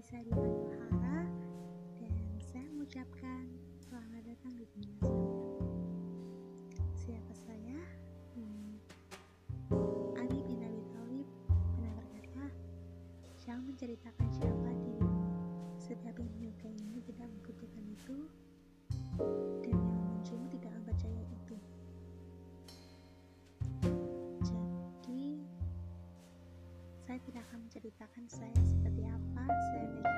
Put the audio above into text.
Nisa di Bahara dan saya mengucapkan selamat datang di dunia saya. Siapa saya? Hmm. Ali bin Abi Thalib pernah berkata, jangan menceritakan siapa di Setiap yang ini tidak membutuhkan itu dan yang membencimu tidak mempercayai itu. Jadi, saya tidak akan menceritakan saya seperti sevdik.